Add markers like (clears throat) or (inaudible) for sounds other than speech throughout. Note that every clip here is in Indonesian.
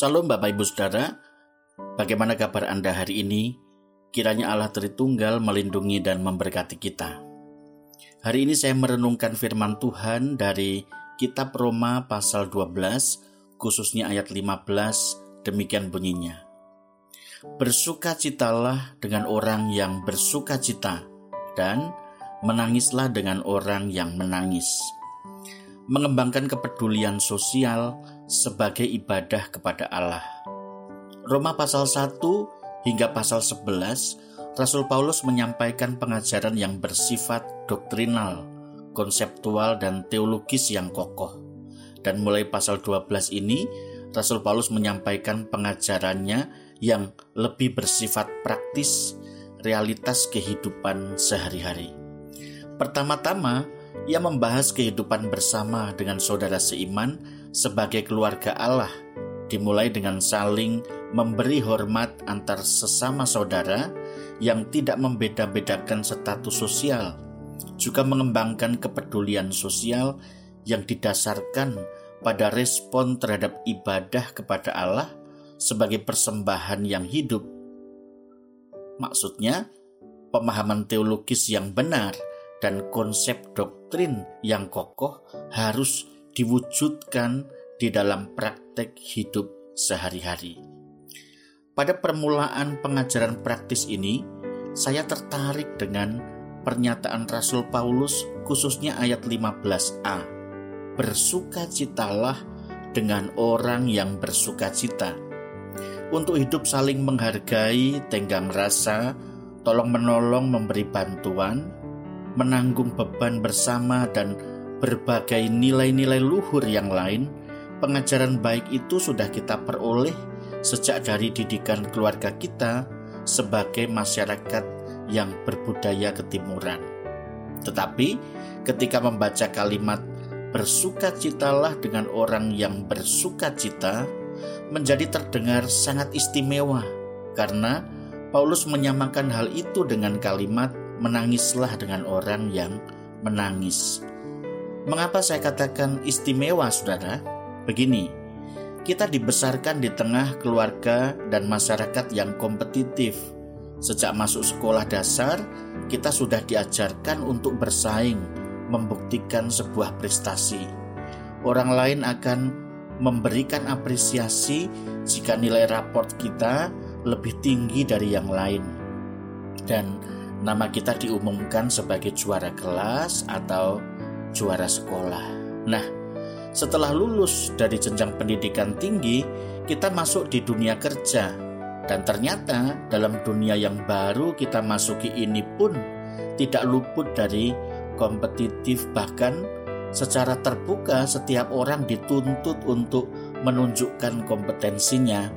Salam Bapak Ibu Saudara, bagaimana kabar Anda hari ini? Kiranya Allah Tritunggal melindungi dan memberkati kita. Hari ini saya merenungkan firman Tuhan dari kitab Roma pasal 12, khususnya ayat 15, demikian bunyinya. Bersukacitalah dengan orang yang bersukacita dan menangislah dengan orang yang menangis. Mengembangkan kepedulian sosial, sebagai ibadah kepada Allah. Roma pasal 1 hingga pasal 11, Rasul Paulus menyampaikan pengajaran yang bersifat doktrinal, konseptual dan teologis yang kokoh. Dan mulai pasal 12 ini, Rasul Paulus menyampaikan pengajarannya yang lebih bersifat praktis, realitas kehidupan sehari-hari. Pertama-tama, ia membahas kehidupan bersama dengan saudara seiman sebagai keluarga Allah, dimulai dengan saling memberi hormat antar sesama saudara yang tidak membeda-bedakan status sosial, juga mengembangkan kepedulian sosial yang didasarkan pada respon terhadap ibadah kepada Allah sebagai persembahan yang hidup. Maksudnya, pemahaman teologis yang benar dan konsep doktrin yang kokoh harus diwujudkan di dalam praktek hidup sehari-hari. Pada permulaan pengajaran praktis ini, saya tertarik dengan pernyataan Rasul Paulus khususnya ayat 15a. Bersukacitalah dengan orang yang bersukacita. Untuk hidup saling menghargai, tenggang rasa, tolong menolong memberi bantuan, menanggung beban bersama dan berbagai nilai-nilai luhur yang lain, pengajaran baik itu sudah kita peroleh sejak dari didikan keluarga kita sebagai masyarakat yang berbudaya ketimuran. Tetapi ketika membaca kalimat bersukacitalah dengan orang yang bersukacita menjadi terdengar sangat istimewa karena Paulus menyamakan hal itu dengan kalimat menangislah dengan orang yang menangis. Mengapa saya katakan istimewa, saudara? Begini, kita dibesarkan di tengah keluarga dan masyarakat yang kompetitif. Sejak masuk sekolah dasar, kita sudah diajarkan untuk bersaing, membuktikan sebuah prestasi. Orang lain akan memberikan apresiasi jika nilai raport kita lebih tinggi dari yang lain. Dan nama kita diumumkan sebagai juara kelas atau juara sekolah. Nah, setelah lulus dari jenjang pendidikan tinggi, kita masuk di dunia kerja. Dan ternyata dalam dunia yang baru kita masuki ini pun tidak luput dari kompetitif bahkan secara terbuka setiap orang dituntut untuk menunjukkan kompetensinya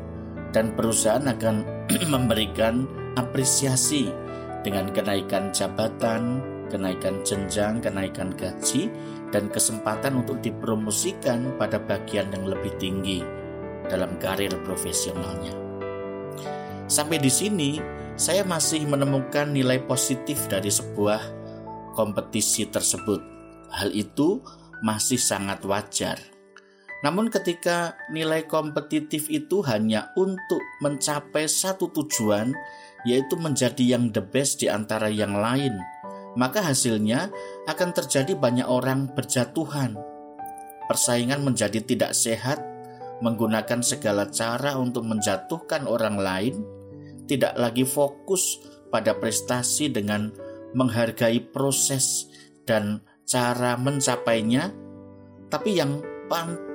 dan perusahaan akan (clears throat) memberikan apresiasi dengan kenaikan jabatan, kenaikan jenjang, kenaikan gaji, dan kesempatan untuk dipromosikan pada bagian yang lebih tinggi dalam karir profesionalnya. Sampai di sini, saya masih menemukan nilai positif dari sebuah kompetisi tersebut. Hal itu masih sangat wajar. Namun, ketika nilai kompetitif itu hanya untuk mencapai satu tujuan, yaitu menjadi yang the best di antara yang lain, maka hasilnya akan terjadi banyak orang berjatuhan. Persaingan menjadi tidak sehat, menggunakan segala cara untuk menjatuhkan orang lain, tidak lagi fokus pada prestasi dengan menghargai proses dan cara mencapainya, tapi yang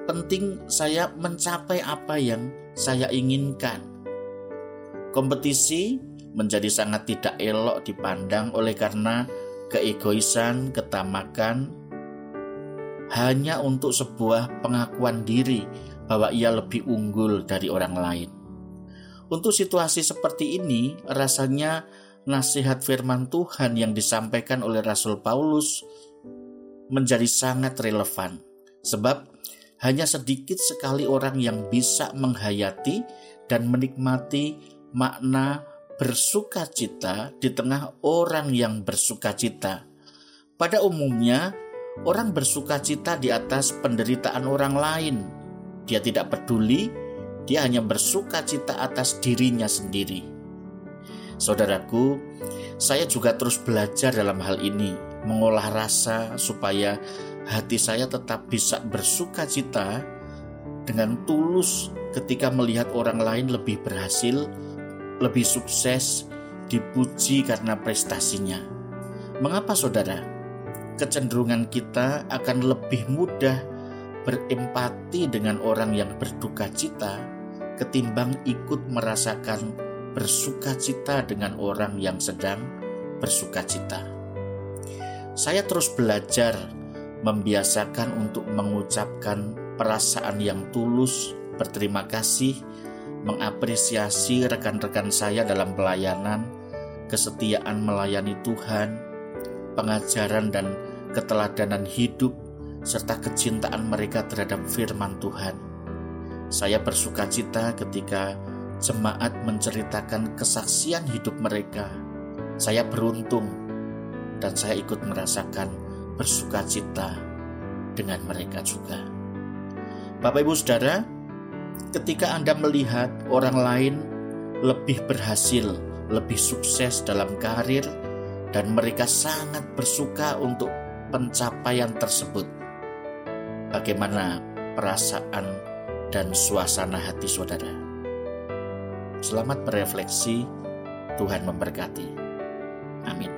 penting saya mencapai apa yang saya inginkan. Kompetisi menjadi sangat tidak elok dipandang oleh karena keegoisan, ketamakan, hanya untuk sebuah pengakuan diri bahwa ia lebih unggul dari orang lain. Untuk situasi seperti ini, rasanya nasihat firman Tuhan yang disampaikan oleh Rasul Paulus menjadi sangat relevan, sebab hanya sedikit sekali orang yang bisa menghayati dan menikmati makna bersukacita di tengah orang yang bersukacita. Pada umumnya, orang bersukacita di atas penderitaan orang lain. Dia tidak peduli dia hanya bersuka cita atas dirinya sendiri. Saudaraku, saya juga terus belajar dalam hal ini, mengolah rasa supaya hati saya tetap bisa bersuka cita dengan tulus ketika melihat orang lain lebih berhasil, lebih sukses, dipuji karena prestasinya. Mengapa saudara? Kecenderungan kita akan lebih mudah berempati dengan orang yang berduka cita ketimbang ikut merasakan bersuka cita dengan orang yang sedang bersuka cita. Saya terus belajar membiasakan untuk mengucapkan perasaan yang tulus, berterima kasih, mengapresiasi rekan-rekan saya dalam pelayanan, kesetiaan melayani Tuhan, pengajaran dan keteladanan hidup, serta kecintaan mereka terhadap firman Tuhan saya bersuka cita ketika jemaat menceritakan kesaksian hidup mereka. Saya beruntung dan saya ikut merasakan bersuka cita dengan mereka juga. Bapak Ibu Saudara, ketika Anda melihat orang lain lebih berhasil, lebih sukses dalam karir, dan mereka sangat bersuka untuk pencapaian tersebut, bagaimana perasaan dan suasana hati saudara. Selamat berefleksi, Tuhan memberkati. Amin.